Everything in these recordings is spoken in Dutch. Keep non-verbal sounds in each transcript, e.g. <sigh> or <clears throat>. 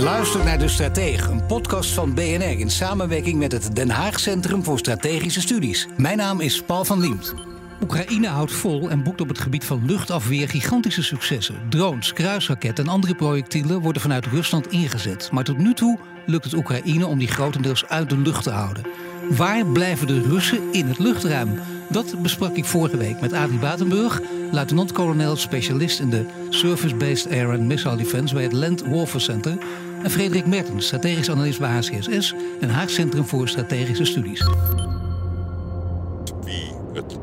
Je luistert naar De Stratege, een podcast van BNR in samenwerking met het Den Haag Centrum voor Strategische Studies. Mijn naam is Paul van Liemt. Oekraïne houdt vol en boekt op het gebied van luchtafweer gigantische successen. Drones, kruisraketten en andere projectielen worden vanuit Rusland ingezet. Maar tot nu toe lukt het Oekraïne om die grotendeels uit de lucht te houden. Waar blijven de Russen in het luchtruim? Dat besprak ik vorige week met Adi Batenburg, luitenant-kolonel specialist in de Surface-Based Air and Missile Defense bij het Land Warfare Center. En Frederik Mertens, strategisch analist bij HCSS en Haag Centrum voor Strategische Studies. Wie het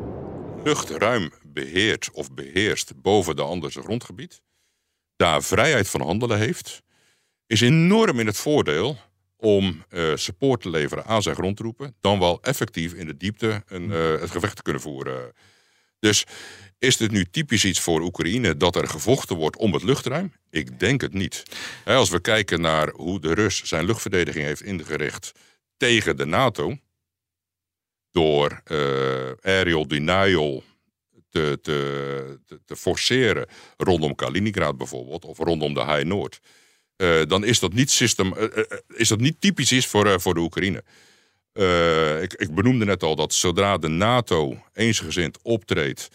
luchtruim beheert of beheerst boven de andere grondgebied, daar vrijheid van handelen heeft, is enorm in het voordeel om uh, support te leveren aan zijn grondtroepen, dan wel effectief in de diepte een, uh, het gevecht te kunnen voeren. Dus is dit nu typisch iets voor Oekraïne dat er gevochten wordt om het luchtruim? Ik denk het niet. Als we kijken naar hoe de Rus zijn luchtverdediging heeft ingericht tegen de NATO, door uh, aerial denial te, te, te, forceren rondom Kaliningrad bijvoorbeeld, of rondom de High Noord. Uh, dan is dat niet, system, uh, is dat niet typisch is voor, voor de Oekraïne. Ik, ik, benoemde net al dat zodra de NATO eensgezind optreedt.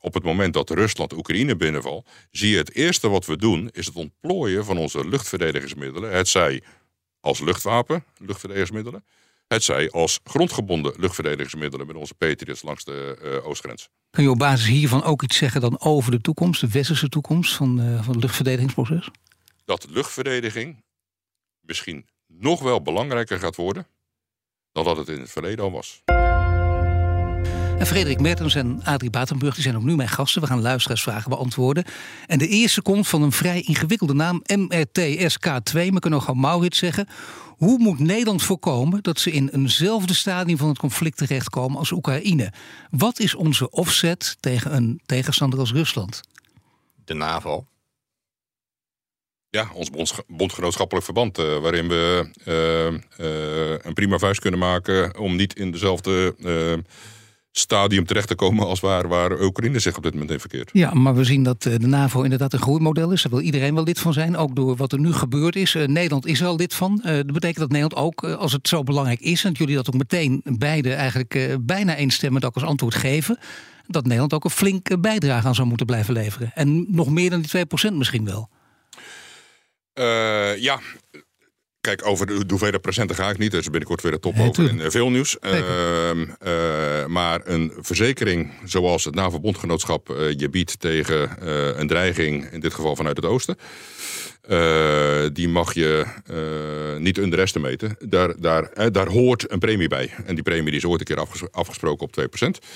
op het moment dat Rusland Oekraïne binnenvalt, zie je het eerste wat we doen is het ontplooien van onze luchtverdedigingsmiddelen. Het zij als luchtwapen, luchtverdedigingsmiddelen. Het zij als grondgebonden luchtverdedigingsmiddelen met onze Patriots langs de uh, oostgrens. Kun je op basis hiervan ook iets zeggen dan over de toekomst, de westerse toekomst van, uh, van het luchtverdedigingsproces? Dat luchtverdediging misschien nog wel belangrijker gaat worden dan dat het in het verleden al was. En Frederik Mertens en Adrie Batenburg die zijn ook nu mijn gasten. We gaan luisteraarsvragen beantwoorden. En de eerste komt van een vrij ingewikkelde naam, MRTSK2. We kunnen ook gewoon Maurits zeggen. Hoe moet Nederland voorkomen dat ze in eenzelfde stadium van het conflict terechtkomen als Oekraïne? Wat is onze offset tegen een tegenstander als Rusland? De NAVO. Ja, ons bondgenootschappelijk verband, uh, waarin we uh, uh, een prima vuist kunnen maken om niet in dezelfde stadium terecht te komen als waar, waar Oekraïne zich op dit moment in verkeert. Ja, maar we zien dat de NAVO inderdaad een groeimodel is. Daar wil iedereen wel lid van zijn, ook door wat er nu gebeurd is. Nederland is al lid van. dat betekent dat Nederland ook, als het zo belangrijk is... en dat jullie dat ook meteen beide eigenlijk bijna eenstemmend ook als antwoord geven... dat Nederland ook een flinke bijdrage aan zou moeten blijven leveren. En nog meer dan die 2% misschien wel. Uh, ja, Kijk, over de hoeveelheid procenten ga ik niet. Is binnenkort weer de top over in veel nieuws. Uh, uh, maar een verzekering zoals het NAVO-bondgenootschap uh, je biedt tegen een dreiging, in dit geval vanuit het oosten. die mag je niet underestimaten. Daar, daar, daar hoort een premie bij. En die premie die is ooit een keer afgesproken op 2%.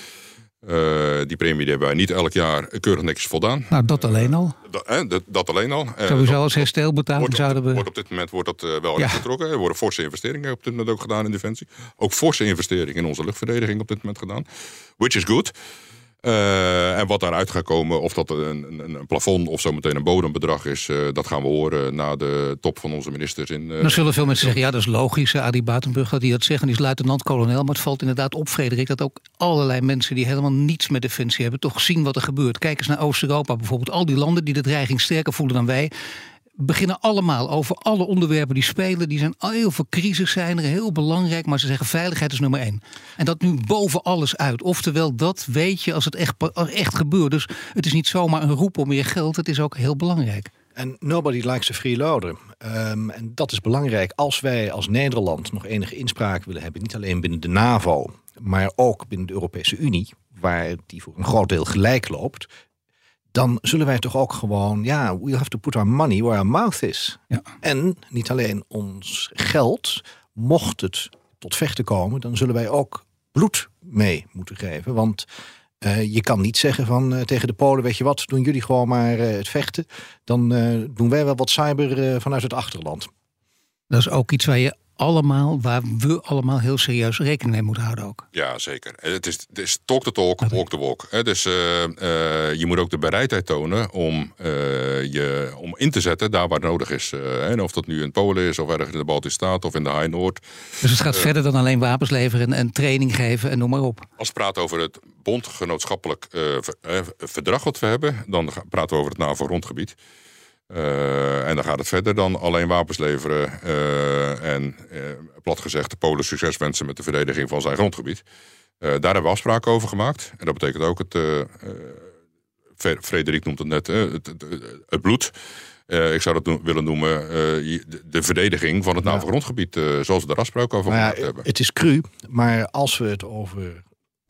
Uh, die premie die hebben wij niet elk jaar keurig netjes voldaan. Nou, dat alleen al. Uh, dat, dat, dat, alleen al. Uh, Sowieso als herstelbetaling zouden we... Wordt op dit moment wordt dat wel ja. getrokken. Er worden forse investeringen op dit moment ook gedaan in Defensie. Ook forse investeringen in onze luchtverdediging op dit moment gedaan. Which is good. Uh, en wat daaruit gaat komen, of dat een, een, een plafond of zometeen een bodembedrag is, uh, dat gaan we horen na de top van onze ministers. In, uh, Dan zullen veel mensen zeggen, ja dat is logisch, Adi Batenburg dat hij dat zegt. En die is luitenant-kolonel, maar het valt inderdaad op, Frederik, dat ook allerlei mensen die helemaal niets met defensie hebben, toch zien wat er gebeurt. Kijk eens naar Oost-Europa bijvoorbeeld. Al die landen die de dreiging sterker voelen dan wij, beginnen allemaal over alle onderwerpen die spelen. Die zijn heel veel crisis zijn er, heel belangrijk. Maar ze zeggen veiligheid is nummer één. En dat nu boven alles uit. Oftewel, dat weet je als het echt, echt gebeurt. Dus het is niet zomaar een roep om meer geld. Het is ook heel belangrijk. En nobody likes a freeloader. Um, en dat is belangrijk als wij als Nederland nog enige inspraak willen hebben. Niet alleen binnen de NAVO, maar ook binnen de Europese Unie. Waar die voor een groot deel gelijk loopt dan zullen wij toch ook gewoon, ja, we have to put our money where our mouth is. Ja. En niet alleen ons geld, mocht het tot vechten komen, dan zullen wij ook bloed mee moeten geven. Want je kan niet zeggen van tegen de Polen, weet je wat, doen jullie gewoon maar het vechten. Dan doen wij wel wat cyber vanuit het achterland. Dat is ook iets waar je allemaal, waar we allemaal heel serieus rekening mee moeten houden ook. Ja, zeker. Het is, het is talk the talk, walk the walk. Dus uh, uh, je moet ook de bereidheid tonen om, uh, je, om in te zetten daar waar het nodig is. en of dat nu in Polen is, of ergens in de Baltische Staten, of in de High Noord. Dus het gaat verder dan alleen wapens leveren en training geven en noem maar op. Als we praten over het bondgenootschappelijk verdrag wat we hebben, dan praten we over het NAVO-rondgebied. Uh, en dan gaat het verder dan alleen wapens leveren. Uh, en uh, plat gezegd, de Polen succes wensen met de verdediging van zijn grondgebied. daar hebben we afspraken over gemaakt. En dat betekent ook het. Frederik noemt het net, het, het, het, bloed. ik zou dat willen noemen de verdediging van het NAVO-grondgebied, zoals we daar afspraken over gemaakt hebben. Het is cru, maar als we het over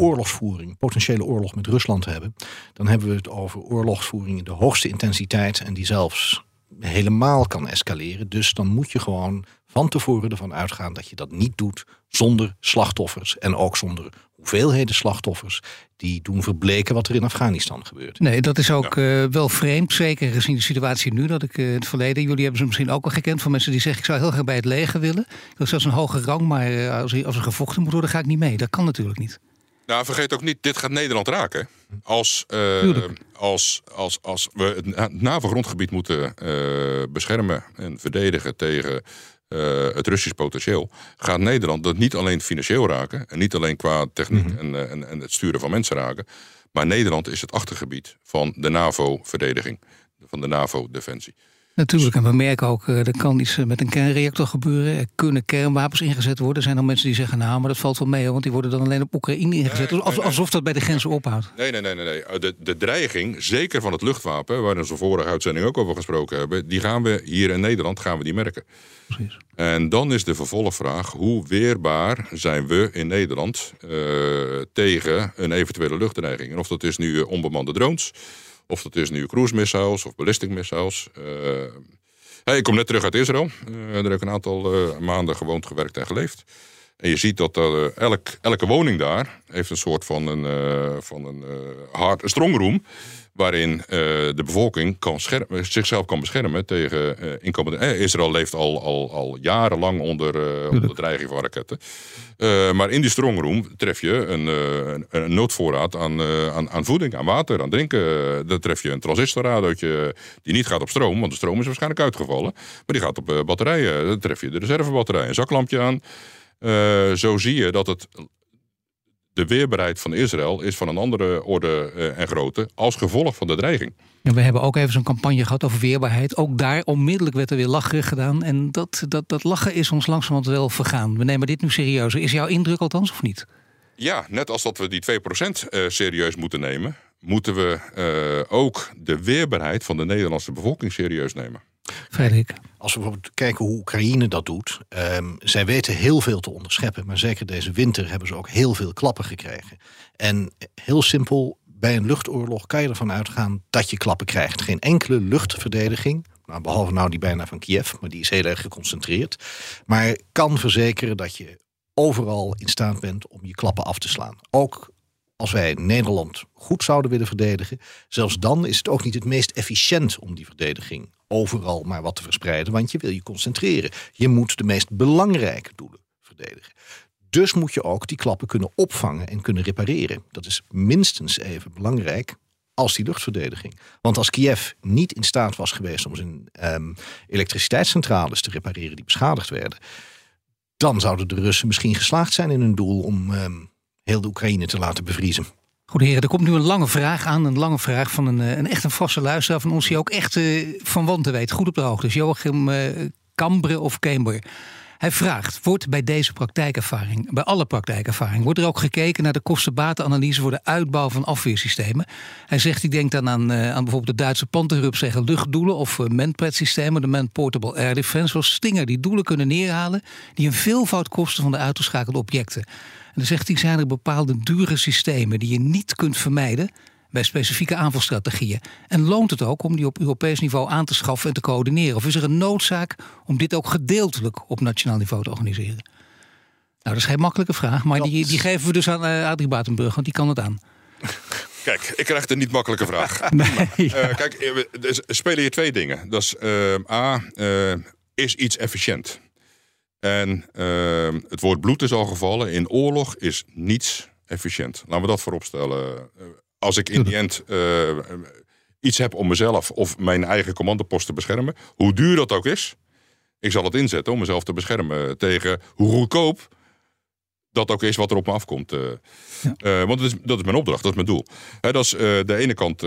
oorlogsvoering, potentiële oorlog met Rusland hebben, dan hebben we het over oorlogsvoering in de hoogste intensiteit en die zelfs helemaal kan escaleren. Dus dan moet je gewoon van tevoren ervan uitgaan dat je dat niet doet zonder slachtoffers en ook zonder hoeveelheden slachtoffers die doen verbleken wat er in Afghanistan gebeurt. Nee, dat is ook eh, wel vreemd, zeker gezien de situatie nu, dat ik uh, het verleden, jullie hebben ze misschien ook al gekend van mensen die zeggen ik zou heel graag bij het leger willen. Dat is zelfs een hoge rang, maar uh, als, als er gevochten moet worden, ga ik niet mee. Dat kan natuurlijk niet. Nou, vergeet ook niet, dit gaat Nederland raken. Als, uh, als, als, als we het NAVO-grondgebied moeten uh, beschermen en verdedigen tegen uh, het Russisch potentieel, gaat Nederland dat niet alleen financieel raken en niet alleen qua techniek mm -hmm. en, en, en het sturen van mensen raken, maar Nederland is het achtergebied van de NAVO-verdediging, van de NAVO-defensie. Natuurlijk, en we merken ook, uh, er kan iets met een kernreactor gebeuren. Er kunnen kernwapens ingezet worden. Er zijn dan mensen die zeggen, nou, maar dat valt wel mee, want die worden dan alleen op Oekraïne ingezet. Nee, nee, alsof dat bij de grenzen ophoudt. Nee, nee, nee, nee. nee. De, de dreiging, zeker van het luchtwapen, waar we in vorige uitzending ook over gesproken hebben, die gaan we hier in Nederland gaan we die merken. Precies. En dan is de vervolgvraag, hoe weerbaar zijn we in Nederland uh, tegen een eventuele luchtdreiging? En of dat is nu onbemande drones of dat is nu cruise missiles of ballistic missiles. Hey, ik kom net terug uit Israël. Uh, daar heb ik een aantal uh, maanden gewoond, gewerkt en geleefd. En je ziet dat uh, elk, elke woning daar heeft een soort van een, van een hard, een strongroom waarin uh, de bevolking kan zichzelf kan beschermen tegen uh, inkomende... Eh, Israël leeft al, al, al jarenlang onder, onder dreiging van raketten. maar in die strongroom tref je een, een, een noodvoorraad aan, aan, aan, voeding, aan water, aan drinken. dan tref je een transistorradootje die niet gaat op stroom, want de stroom is waarschijnlijk uitgevallen. Maar die gaat op batterijen. Dan tref je de reservebatterij, een zaklampje aan. zo zie je dat het de weerbaarheid van Israël is van een andere orde uh, en grootte als gevolg van de dreiging. We hebben ook even zo'n campagne gehad over weerbaarheid. Ook daar onmiddellijk werd er weer lacherig gedaan. En dat, dat, dat lachen is ons langzamerhand wel vergaan. We nemen dit nu serieus. Is jouw indruk althans of niet? Ja, net als dat we die 2% uh, serieus moeten nemen, moeten we uh, ook de weerbaarheid van de Nederlandse bevolking serieus nemen. Frederik. Als we bijvoorbeeld kijken hoe Oekraïne dat doet. Um, zij weten heel veel te onderscheppen. Maar zeker deze winter hebben ze ook heel veel klappen gekregen. En heel simpel, bij een luchtoorlog kan je ervan uitgaan dat je klappen krijgt. Geen enkele luchtverdediging. Nou, behalve nou die bijna van Kiev, maar die is heel erg geconcentreerd. Maar kan verzekeren dat je overal in staat bent om je klappen af te slaan. Ook als wij Nederland goed zouden willen verdedigen, zelfs dan is het ook niet het meest efficiënt om die verdediging overal maar wat te verspreiden, want je wil je concentreren. Je moet de meest belangrijke doelen verdedigen. Dus moet je ook die klappen kunnen opvangen en kunnen repareren. Dat is minstens even belangrijk als die luchtverdediging. Want als Kiev niet in staat was geweest om zijn um, elektriciteitscentrales te repareren die beschadigd werden, dan zouden de Russen misschien geslaagd zijn in hun doel om um, heel de Oekraïne te laten bevriezen. Goed heren, er komt nu een lange vraag aan. Een lange vraag van een, eh, een echt een vaste luisteraar van ons... die ook echt uh, van wanten weet, goed op de hoogte. Dus Joachim uh, Cambre of Camber. Hij vraagt, wordt bij deze praktijkervaring, bij alle praktijkervaring... wordt er ook gekeken naar de kostenbatenanalyse... voor de uitbouw van afweersystemen? Hij zegt, ik denk dan aan, aan bijvoorbeeld de Duitse Panterrup zeggen luchtdoelen... of uh, manpad-systemen, de Man-Portable Air Defense... zoals Stinger, die doelen kunnen neerhalen... die een veelvoud kosten van de uitgeschakelde objecten... En dan zegt hij, zijn er bepaalde dure systemen die je niet kunt vermijden bij specifieke aanvalstrategieën. En loont het ook om die op Europees niveau aan te schaffen en te coördineren? Of is er een noodzaak om dit ook gedeeltelijk op nationaal niveau te organiseren? Nou, dat is geen makkelijke vraag, maar die, die geven we dus aan uh, Adrie Batenburg, want die kan het aan. <laughs> Kijk, ik krijg een niet makkelijke vraag. <laughs> Nee, Eh, kijk, eh, we- er spelen hier twee dingen. Dat is eh, A, eh, is iets efficiënt? En eh, het woord bloed is al gevallen. In oorlog is niets efficiënt. Laten we dat vooropstellen. Eh, als ik in die end eh, iets heb om mezelf of mijn eigen commandopost te beschermen, hoe duur dat ook is, ik zal het inzetten om mezelf te beschermen tegen hoe goedkoop dat ook is wat er op me afkomt. eh. Eh, want dat is, dat is mijn opdracht, dat is mijn doel. Dat is eh, de ene kant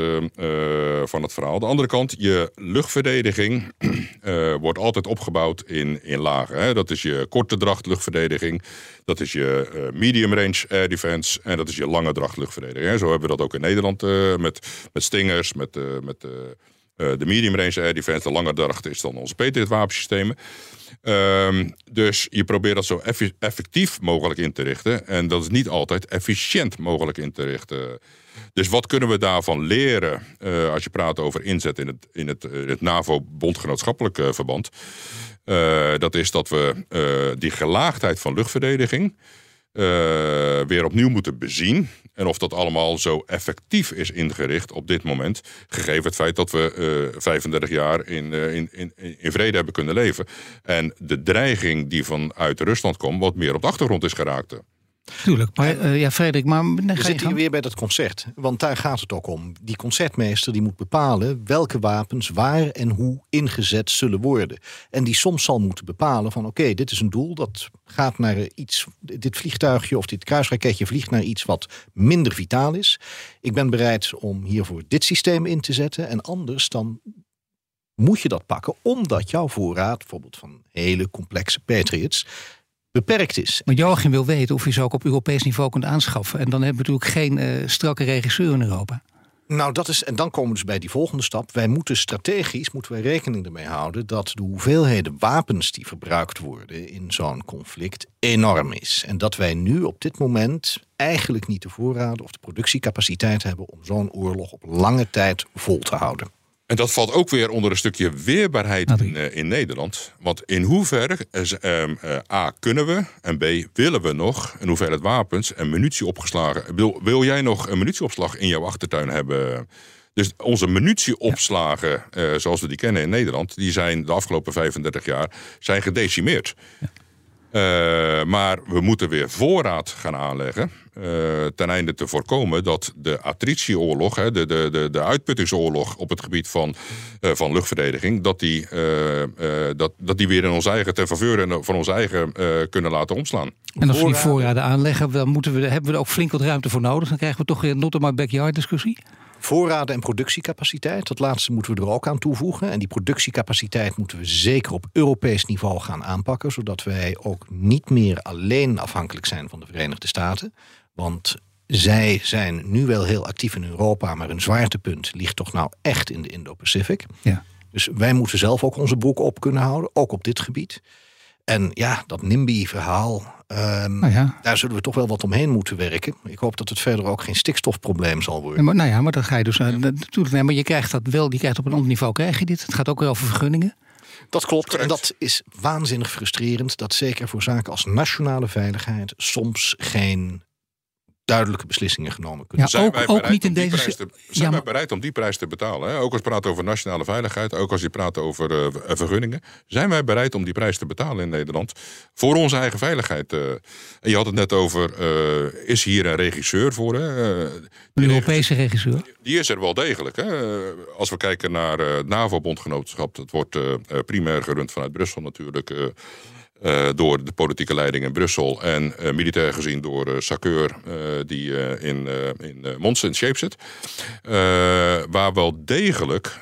van het verhaal. De andere kant, je luchtverdediging <clears throat> wordt altijd opgebouwd in, in lagen. Hè. Dat is je korte dracht luchtverdediging. Dat is je medium range air defense. En dat is je lange dracht luchtverdediging. Hè. Zo hebben we dat ook in Nederland met, met Stingers, met, met de medium range air defense. De lange dracht is dan onze Patriot wapensystemen. Ehm, dus je probeert dat zo effe- effectief mogelijk in te richten. En dat is niet altijd efficiënt mogelijk in te richten. Dus wat kunnen we daarvan leren eh, als je praat over inzet in het, in het, eh, het NAVO-bondgenootschappelijk eh, verband? Dat is dat we die gelaagdheid van luchtverdediging eh, weer opnieuw moeten bezien. En of dat allemaal zo effectief is ingericht op dit moment. Gegeven het feit dat we eh 35 jaar in, eh, in, in, in vrede hebben kunnen leven. En de dreiging die vanuit Rusland komt, wat meer op de achtergrond is geraakt. Tuurlijk. Maar eh, ja, Frederik, maar dan We zitten hier weer bij dat concert. Want daar gaat het ook om. Die concertmeester die moet bepalen welke wapens waar en hoe ingezet zullen worden. En die soms zal moeten bepalen van oké, dit is een doel dat gaat naar iets. Dit vliegtuigje of dit kruisraketje vliegt naar iets wat minder vitaal is. Ik ben bereid om hiervoor dit systeem in te zetten. En anders dan moet je dat pakken omdat jouw voorraad bijvoorbeeld van hele complexe Patriots beperkt is. Maar Joachim wil weten of je ze ook op Europees niveau kunt aanschaffen. En dan hebben we natuurlijk geen eh, strakke regisseur in Europa. Nou, dat is, en dan komen we dus bij die volgende stap. Wij moeten strategisch moeten wij rekening ermee houden dat de hoeveelheden wapens die verbruikt worden in zo'n conflict enorm is. En dat wij nu op dit moment eigenlijk niet de voorraden of de productiecapaciteit hebben om zo'n oorlog op lange tijd vol te houden. En dat valt ook weer onder een stukje weerbaarheid in, eh, in Nederland. Want in hoeverre is, ehm, eh, A, kunnen we en B, willen we nog een hoeveelheid wapens en munitie opgeslagen. Wil, wil jij nog een munitieopslag in jouw achtertuin hebben? Dus onze munitieopslagen, eh, zoals we die kennen in Nederland, die zijn de afgelopen 35 jaar zijn gedecimeerd. Eh, maar we moeten weer voorraad gaan aanleggen. eh, ten einde te voorkomen dat de attritieoorlog, hè, de, de, de, de uitputtingsoorlog op het gebied van, eh, van luchtverdediging, dat die, eh, eh, dat, dat die weer in ons eigen ten faveur en van ons eigen eh, kunnen laten omslaan. En als we die Voorraden. voorraden aanleggen, dan moeten we, hebben we er ook flink wat ruimte voor nodig. Dan krijgen we toch weer een not in my backyard discussie. Voorraden en productiecapaciteit, dat laatste moeten we er ook aan toevoegen. En die productiecapaciteit moeten we zeker op Europees niveau gaan aanpakken, zodat wij ook niet meer alleen afhankelijk zijn van de Verenigde Staten. Want zij zijn nu wel heel actief in Europa, maar hun zwaartepunt ligt toch nou echt in de Indo-Pacific. Ja. Dus wij moeten zelf ook onze broek op kunnen houden, ook op dit gebied. En ja, dat NIMBY-verhaal, ehm, Nou ja. daar zullen we toch wel wat omheen moeten werken. Ik hoop dat het verder ook geen stikstofprobleem zal worden. Ja, maar, nou ja, maar dan ga je dus. natuurlijk, nee, maar je krijgt dat wel, je krijgt op een ander niveau krijg je dit. Het gaat ook weer over vergunningen. Dat klopt. En dat is waanzinnig frustrerend. Dat zeker voor zaken als nationale veiligheid soms geen duidelijke beslissingen genomen kunnen Ja, ook, ook niet in deze. prijs te- Ja, zijn wij bereid om die prijs te betalen? Hè? Ook als je praat over nationale veiligheid, ook als je praat over eh, v- vergunningen. Zijn wij bereid om die prijs te betalen in Nederland? Voor onze eigen veiligheid. eh. En je had het net over, eh, is hier een regisseur voor? Hè? Eh, Een Europese regisseur. die is er wel degelijk. Hè? Eh, Als we kijken naar eh, het NAVO-bondgenootschap, dat wordt eh, eh, primair gerund vanuit Brussel natuurlijk. Eh, door de politieke leiding in Brussel en eh, militair gezien door uh, Sakeur, die in, in Mons in Shape zit. Waar wel degelijk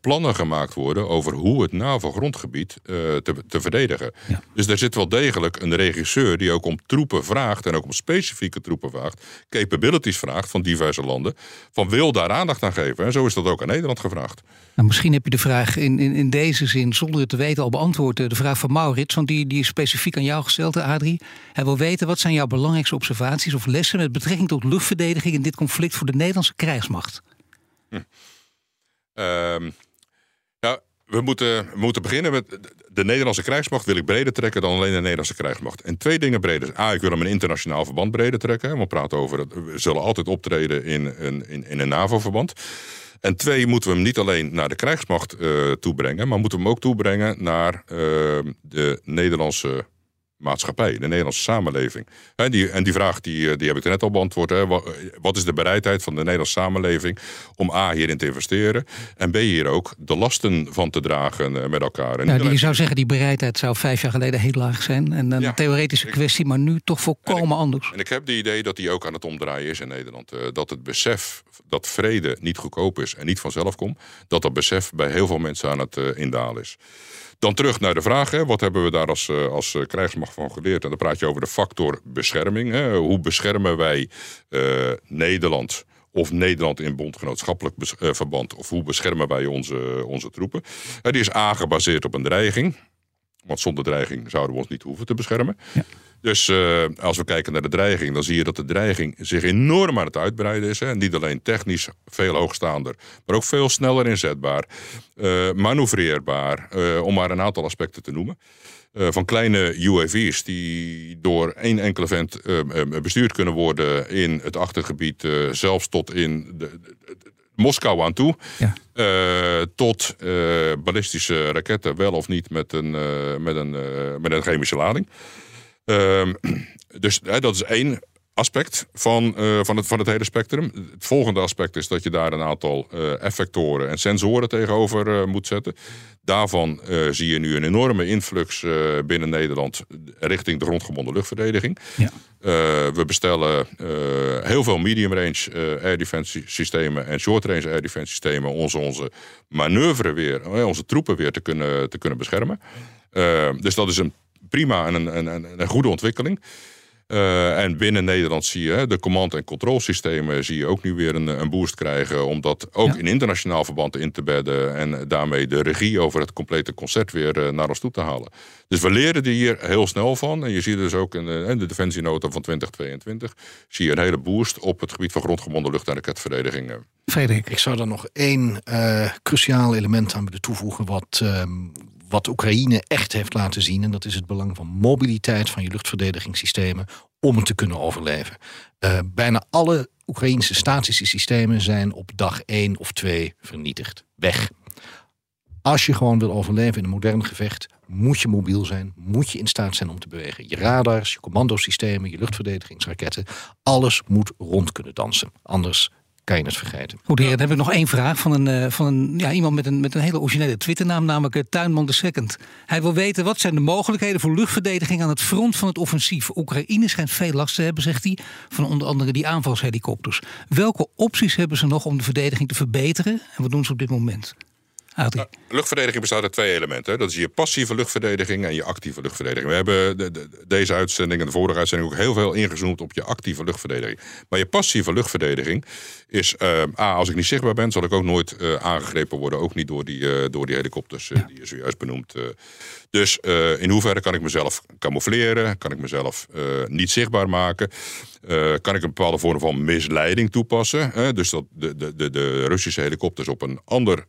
plannen gemaakt worden over hoe het NAVO-grondgebied te, te verdedigen. Ja. Dus daar zit wel degelijk een regisseur die ook om troepen vraagt en ook om specifieke troepen vraagt, capabilities vraagt van diverse landen, van wil daar aandacht aan geven. En zo is dat ook aan Nederland gevraagd. Nou, misschien heb je de vraag in, in, in deze zin, zonder het te weten, al beantwoord. De vraag van Maurits, want die, die specifiek aan jou gesteld, eh, Adrie. Hij wil weten, wat zijn jouw belangrijkste observaties of lessen met betrekking tot luchtverdediging in dit conflict voor de Nederlandse krijgsmacht? Ehm, ja, we moeten, moeten beginnen met. De de Nederlandse krijgsmacht wil ik breder trekken dan alleen de Nederlandse krijgsmacht. En twee dingen breder. A, ik wil hem een internationaal verband breder trekken. We praten over het. We zullen altijd optreden in in, in een NAVO-verband. En twee, moeten we hem niet alleen naar de krijgsmacht uh, toebrengen, maar moeten we hem ook toebrengen naar uh, de Nederlandse maatschappij, de Nederlandse samenleving. En die, en die vraag die, eh, die heb ik er net al beantwoord. Hè. Wat is de bereidheid van de Nederlandse samenleving om A hierin te investeren en B hier ook de lasten van te dragen eh, met elkaar. En nou, je zou zeggen die bereidheid zou vijf jaar geleden heel laag zijn. En een theoretische kwestie, maar nu toch volkomen anders. En ik heb de idee dat die ook aan het omdraaien is in Nederland. Dat het besef dat vrede niet goedkoop is en niet vanzelf komt, dat dat besef bij heel veel mensen aan het indalen is. Dan terug naar de vraag, hè, wat hebben we daar als, eh, als eh, krijgsmacht van geleerd? En dan praat je over de factor bescherming. Hè. Hoe beschermen wij uh, Nederland of Nederland in bondgenootschappelijk verband? Of hoe beschermen wij onze, onze troepen? die is A gebaseerd op een dreiging. Want zonder dreiging zouden we ons niet hoeven te beschermen. Ja. Dus uh, als we kijken naar de dreiging, dan zie je dat de dreiging zich enorm aan het uitbreiden is. Hè. Niet alleen technisch veel hoogstaander, maar ook veel sneller inzetbaar, uh, manoeuvreerbaar, uh, om maar een aantal aspecten te noemen. van kleine UAV's die door één enkele vent bestuurd kunnen worden in het achtergebied, zelfs tot in de, de, de Moskou aan toe. Ja. Uh, tot uh, ballistische raketten, wel of niet met een, uh, met een, met een chemische lading. Ehm, <clears throat> dus dat is één aspect van, uh, van, het, van het hele spectrum. Het volgende aspect is dat je daar een aantal uh, effectoren en sensoren tegenover uh, moet zetten. Daarvan zie je nu een enorme influx binnen Nederland richting de grondgebonden luchtverdediging. Ja. we bestellen heel veel medium range air defense systemen en short range air defense systemen om onze, onze manoeuvre weer, onze troepen weer te kunnen, te kunnen beschermen. dus dat is een prima en een, een, een goede ontwikkeling. Uh, en binnen Nederland zie je de command- en controlsystemen zie je ook nu weer een, een boost krijgen. Om dat ook in internationaal verband in te bedden. En daarmee de regie over het complete concert weer uh, naar ons toe te halen. Dus we leren er hier heel snel van. En je ziet dus ook in de, de defensienota van 2022. Zie je een hele boost op het gebied van grondgebonden lucht- en raketverdediging. Frederik, ik zou er nog één uh, cruciaal element aan willen toevoegen. Wat ehm, wat Oekraïne echt heeft laten zien. En dat is het belang van mobiliteit van je luchtverdedigingssystemen om het te kunnen overleven. Uh, bijna alle Oekraïnse statische systemen zijn op dag 1 of 2 vernietigd. Weg. Als je gewoon wil overleven in een modern gevecht, moet je mobiel zijn, moet je in staat zijn om te bewegen. Je radars, je commandosystemen, je luchtverdedigingsraketten, alles moet rond kunnen dansen. Anders kan je het vergeten. Goed, heer, dan heb ik nog één vraag van, een, eh, van een, ja, iemand met een, met een hele originele Twitternaam, namelijk eh, Tuinman de Second. Hij wil weten wat zijn de mogelijkheden voor luchtverdediging aan het front van het offensief. Oekraïne schijnt veel last te hebben, zegt hij, van onder andere die aanvalshelikopters. Welke opties hebben ze nog om de verdediging te verbeteren en wat doen ze op dit moment? Nou, luchtverdediging bestaat uit twee elementen. Dat is je passieve luchtverdediging en je actieve luchtverdediging. We hebben de, deze uitzending en de vorige uitzending ook heel veel ingezoomd op je actieve luchtverdediging. Maar je passieve luchtverdediging is, uh, A, als ik niet zichtbaar ben, zal ik ook nooit uh, aangegrepen worden. Ook niet door die, uh, door die helikopters die je zojuist benoemt. Dus in hoeverre kan ik mezelf camoufleren? Kan ik mezelf niet zichtbaar maken? Kan ik een bepaalde vorm van misleiding toepassen? dus dat de, de, de, Russische helikopters op een ander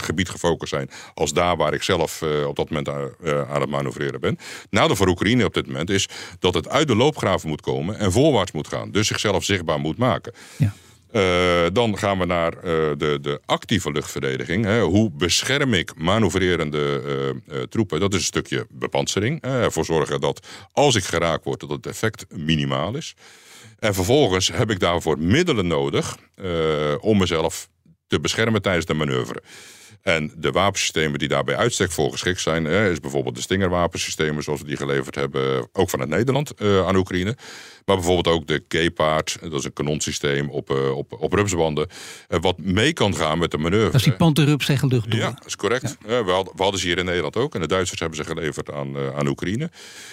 gebied gefocust zijn als daar waar ik zelf op dat moment aan, aan het manoeuvreren ben. Nadeel voor Oekraïne op dit moment is dat het uit de loopgraven moet komen en voorwaarts moet gaan. Dus zichzelf zichtbaar moet maken. Ja. Uh, dan gaan we naar uh, de, de, actieve luchtverdediging. Hè. Hoe bescherm ik manoeuvrerende uh, troepen? Dat is een stukje bepansering. ervoor zorgen dat als ik geraakt word, dat het effect minimaal is. En vervolgens heb ik daarvoor middelen nodig om mezelf te beschermen tijdens de manoeuvre. En de wapensystemen die daarbij uitstek voor geschikt zijn, is bijvoorbeeld de Stinger-wapensystemen zoals we die geleverd hebben, ook vanuit Nederland uh, aan Oekraïne. Maar bijvoorbeeld ook de K-paard, dat is een kanonsysteem op, uh, op, op rupsbanden, uh, wat mee kan gaan met de manoeuvre. Dat is die panterrups tegen luchtdoel. Ja, dat is correct. Ja. we, hadden, we, hadden, ze hier in Nederland ook en de Duitsers hebben ze geleverd aan, aan Oekraïne.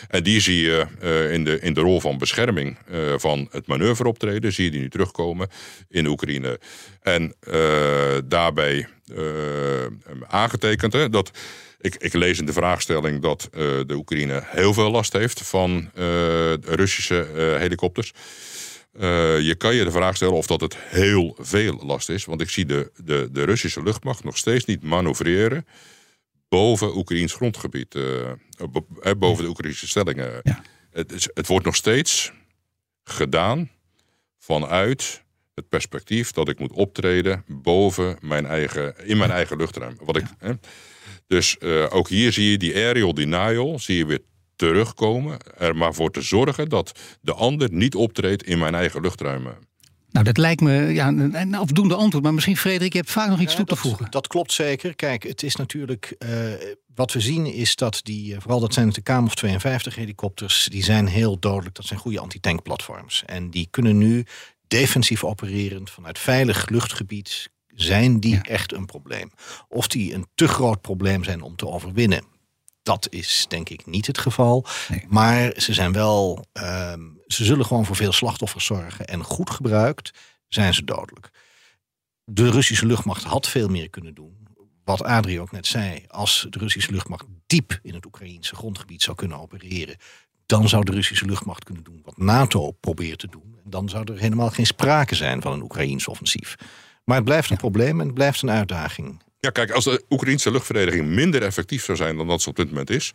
En die zie je in, de, in de rol van bescherming van het manoeuvreoptreden, zie je die nu terugkomen in Oekraïne. En daarbij aangetekend. Hè, dat, ik, ik, lees in de vraagstelling dat uh, de Oekraïne heel veel last heeft van Russische helikopters. je kan je de vraag stellen of dat het heel veel last is. Want ik zie de, de, de Russische luchtmacht nog steeds niet manoeuvreren boven Oekraïns grondgebied, uh, boven de Oekraïnse stellingen. Ja. Het, is, het wordt nog steeds gedaan vanuit het perspectief dat ik moet optreden boven mijn eigen, in mijn eigen luchtruim. Wat ik, hè? Dus uh, ook hier zie je die aerial denial, zie je weer terugkomen. Er maar voor te zorgen dat de ander niet optreedt in mijn eigen luchtruim. Nou, dat lijkt me ja, een afdoende antwoord. Maar misschien, Frederik, je hebt vaak nog iets toe te voegen. Dat klopt zeker. Kijk, het is natuurlijk. Uh, wat we zien is dat die. Vooral dat zijn de KMOF 52 helikopters. Die zijn heel dodelijk. Dat zijn goede anti-tankplatforms. En die kunnen nu defensief opererend vanuit veilig luchtgebied. Zijn die echt een probleem? Of die een te groot probleem zijn om te overwinnen? Dat is denk ik niet het geval. Maar ze zijn wel. Ehm, ze zullen gewoon voor veel slachtoffers zorgen. En goed gebruikt zijn ze dodelijk. De Russische luchtmacht had veel meer kunnen doen. Wat Adrie ook net zei. Als de Russische luchtmacht diep in het Oekraïense grondgebied zou kunnen opereren. Dan zou de Russische luchtmacht kunnen doen wat NATO probeert te doen. Dan zou er helemaal geen sprake zijn van een Oekraïens offensief. Maar het blijft een probleem en het blijft een uitdaging. Ja, kijk, als de Oekraïnse luchtverdediging minder effectief zou zijn dan dat ze op dit moment is,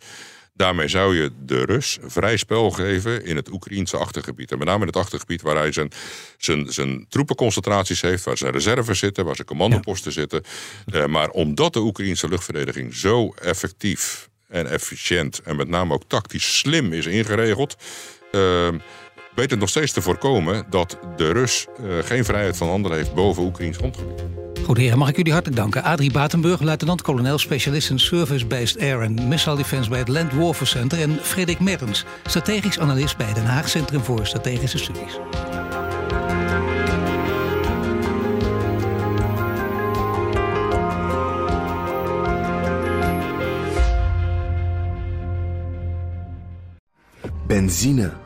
Daarmee zou je de Rus vrij spel geven in het Oekraïense achtergebied. En met name in het achtergebied waar hij zijn, zijn, zijn troepenconcentraties heeft, waar zijn reserves zitten, waar zijn commandoposten zitten. Uh, maar omdat de Oekraïense luchtverdediging zo effectief en efficiënt en met name ook tactisch slim is ingeregeld. Uh, weet het nog steeds te voorkomen dat de Rus uh, geen vrijheid van handelen heeft boven Oekraïns grondgebied. Goed heren, mag ik jullie hartelijk danken. Adrie Batenburg, luitenant-kolonel, specialist in Service-Based Air and Missile Defense bij het Land Warfare Center. En Frederik Mertens, strategisch analist bij Den Haag Centrum voor Strategische Studies. Benzine